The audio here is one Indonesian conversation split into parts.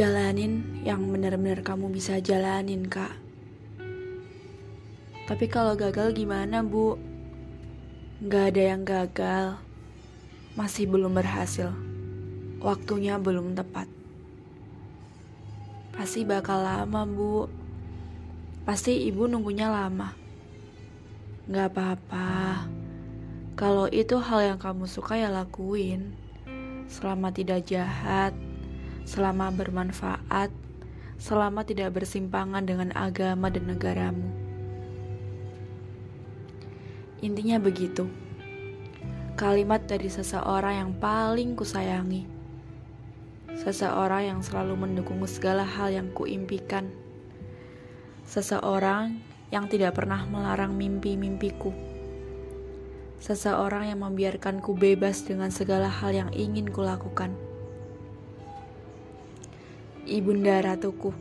Jalanin yang benar-benar kamu bisa jalanin, Kak. Tapi kalau gagal gimana, Bu? Gak ada yang gagal. Masih belum berhasil. Waktunya belum tepat. Pasti bakal lama, Bu. Pasti ibu nunggunya lama. Gak apa-apa. Kalau itu hal yang kamu suka ya lakuin. Selama tidak jahat, selama bermanfaat, selama tidak bersimpangan dengan agama dan negaramu. Intinya begitu. Kalimat dari seseorang yang paling kusayangi. Seseorang yang selalu mendukung segala hal yang kuimpikan. Seseorang yang tidak pernah melarang mimpi-mimpiku. Seseorang yang membiarkanku bebas dengan segala hal yang ingin kulakukan. Ibunda Ratuku,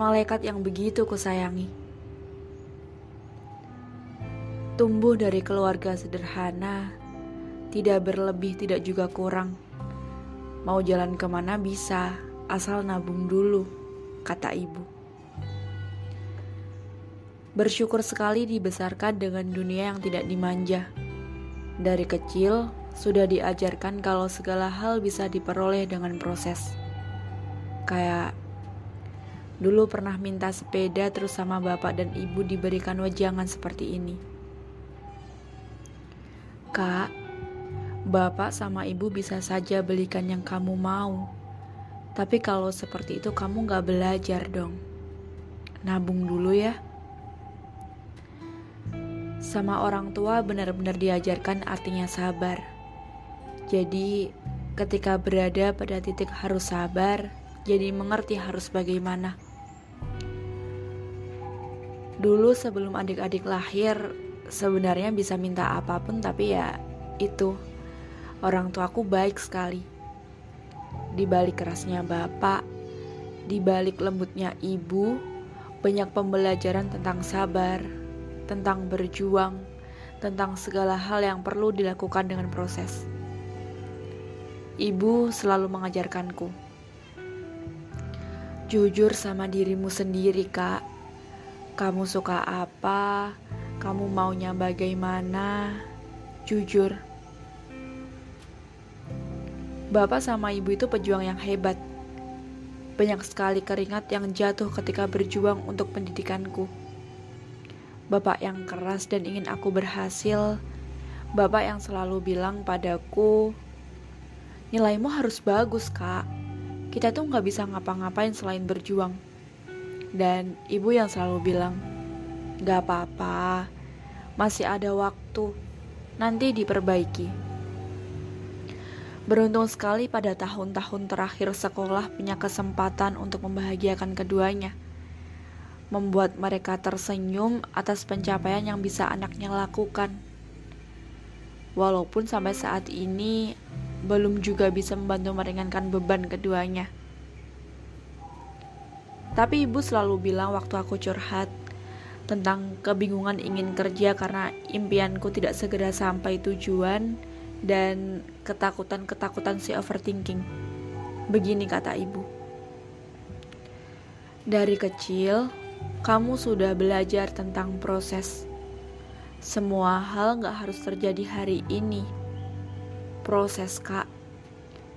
malaikat yang begitu kusayangi. Tumbuh dari keluarga sederhana, tidak berlebih, tidak juga kurang. Mau jalan ke mana bisa, asal nabung dulu, kata ibu. Bersyukur sekali dibesarkan dengan dunia yang tidak dimanja. Dari kecil, sudah diajarkan kalau segala hal bisa diperoleh dengan proses. Kayak dulu pernah minta sepeda terus sama bapak dan ibu diberikan wejangan seperti ini. Kak, bapak sama ibu bisa saja belikan yang kamu mau. Tapi kalau seperti itu kamu gak belajar dong. Nabung dulu ya. Sama orang tua benar-benar diajarkan artinya sabar. Jadi ketika berada pada titik harus sabar, jadi mengerti harus bagaimana. Dulu sebelum adik-adik lahir, sebenarnya bisa minta apa pun tapi ya itu orang tuaku baik sekali. Di balik kerasnya bapak di balik lembutnya ibu banyak pembelajaran tentang sabar tentang berjuang tentang segala hal yang perlu dilakukan dengan proses. Ibu selalu mengajarkanku jujur sama dirimu sendiri kak kamu suka apa kamu maunya bagaimana? Jujur. Bapak sama ibu itu pejuang yang hebat. Banyak sekali keringat yang jatuh ketika berjuang untuk pendidikanku. Bapak yang keras dan ingin aku berhasil. Bapak yang selalu bilang padaku, nilaimu harus bagus kak. Kita tuh nggak bisa ngapa-ngapain selain berjuang. Dan ibu yang selalu bilang, Gak apa-apa, masih ada waktu, nanti diperbaiki. Beruntung sekali pada tahun-tahun terakhir sekolah punya kesempatan untuk membahagiakan keduanya. Membuat mereka tersenyum atas pencapaian yang bisa anaknya lakukan. Walaupun sampai saat ini belum juga bisa membantu meringankan beban keduanya. Tapi ibu selalu bilang waktu aku curhat, tentang kebingungan ingin kerja karena impianku tidak segera sampai tujuan dan ketakutan-ketakutan si overthinking. Begini kata ibu. Dari kecil, kamu sudah belajar tentang proses. Semua hal gak harus terjadi hari ini. Proses kak.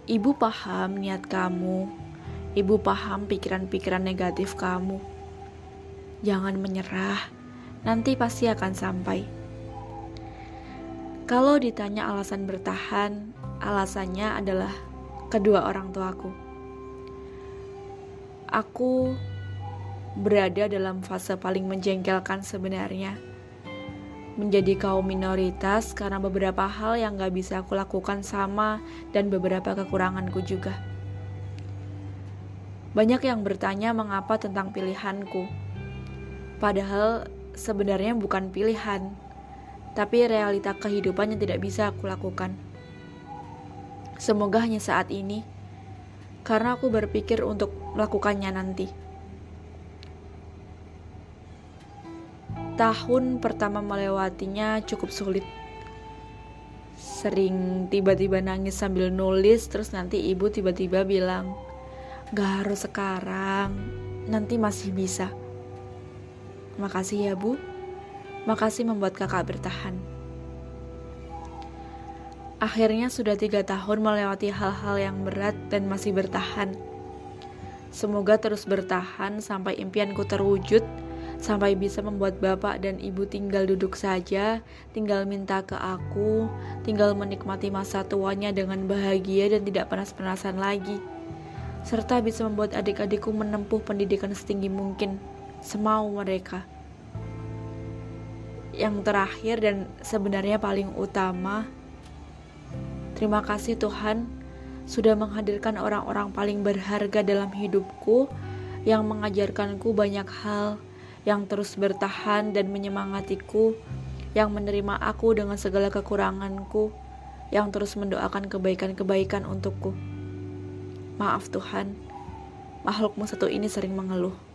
Ibu paham niat kamu. Ibu paham pikiran-pikiran negatif kamu Jangan menyerah, nanti pasti akan sampai. Kalau ditanya alasan bertahan, alasannya adalah kedua orang tuaku. Aku berada dalam fase paling menjengkelkan sebenarnya. Menjadi kaum minoritas karena beberapa hal yang gak bisa aku lakukan sama dan beberapa kekuranganku juga. Banyak yang bertanya mengapa tentang pilihanku Padahal sebenarnya bukan pilihan, tapi realita kehidupan yang tidak bisa aku lakukan. Semoga hanya saat ini, karena aku berpikir untuk melakukannya nanti. Tahun pertama melewatinya cukup sulit. Sering tiba-tiba nangis sambil nulis, terus nanti ibu tiba-tiba bilang, Gak harus sekarang, nanti masih bisa. Makasih ya bu, makasih membuat kakak bertahan. Akhirnya sudah tiga tahun melewati hal-hal yang berat dan masih bertahan. Semoga terus bertahan sampai impianku terwujud, sampai bisa membuat bapak dan ibu tinggal duduk saja, tinggal minta ke aku, tinggal menikmati masa tuanya dengan bahagia dan tidak panas-panasan lagi serta bisa membuat adik-adikku menempuh pendidikan setinggi mungkin semau mereka. Yang terakhir dan sebenarnya paling utama, terima kasih Tuhan sudah menghadirkan orang-orang paling berharga dalam hidupku yang mengajarkanku banyak hal, yang terus bertahan dan menyemangatiku, yang menerima aku dengan segala kekuranganku, yang terus mendoakan kebaikan-kebaikan untukku. Maaf Tuhan, makhlukmu satu ini sering mengeluh.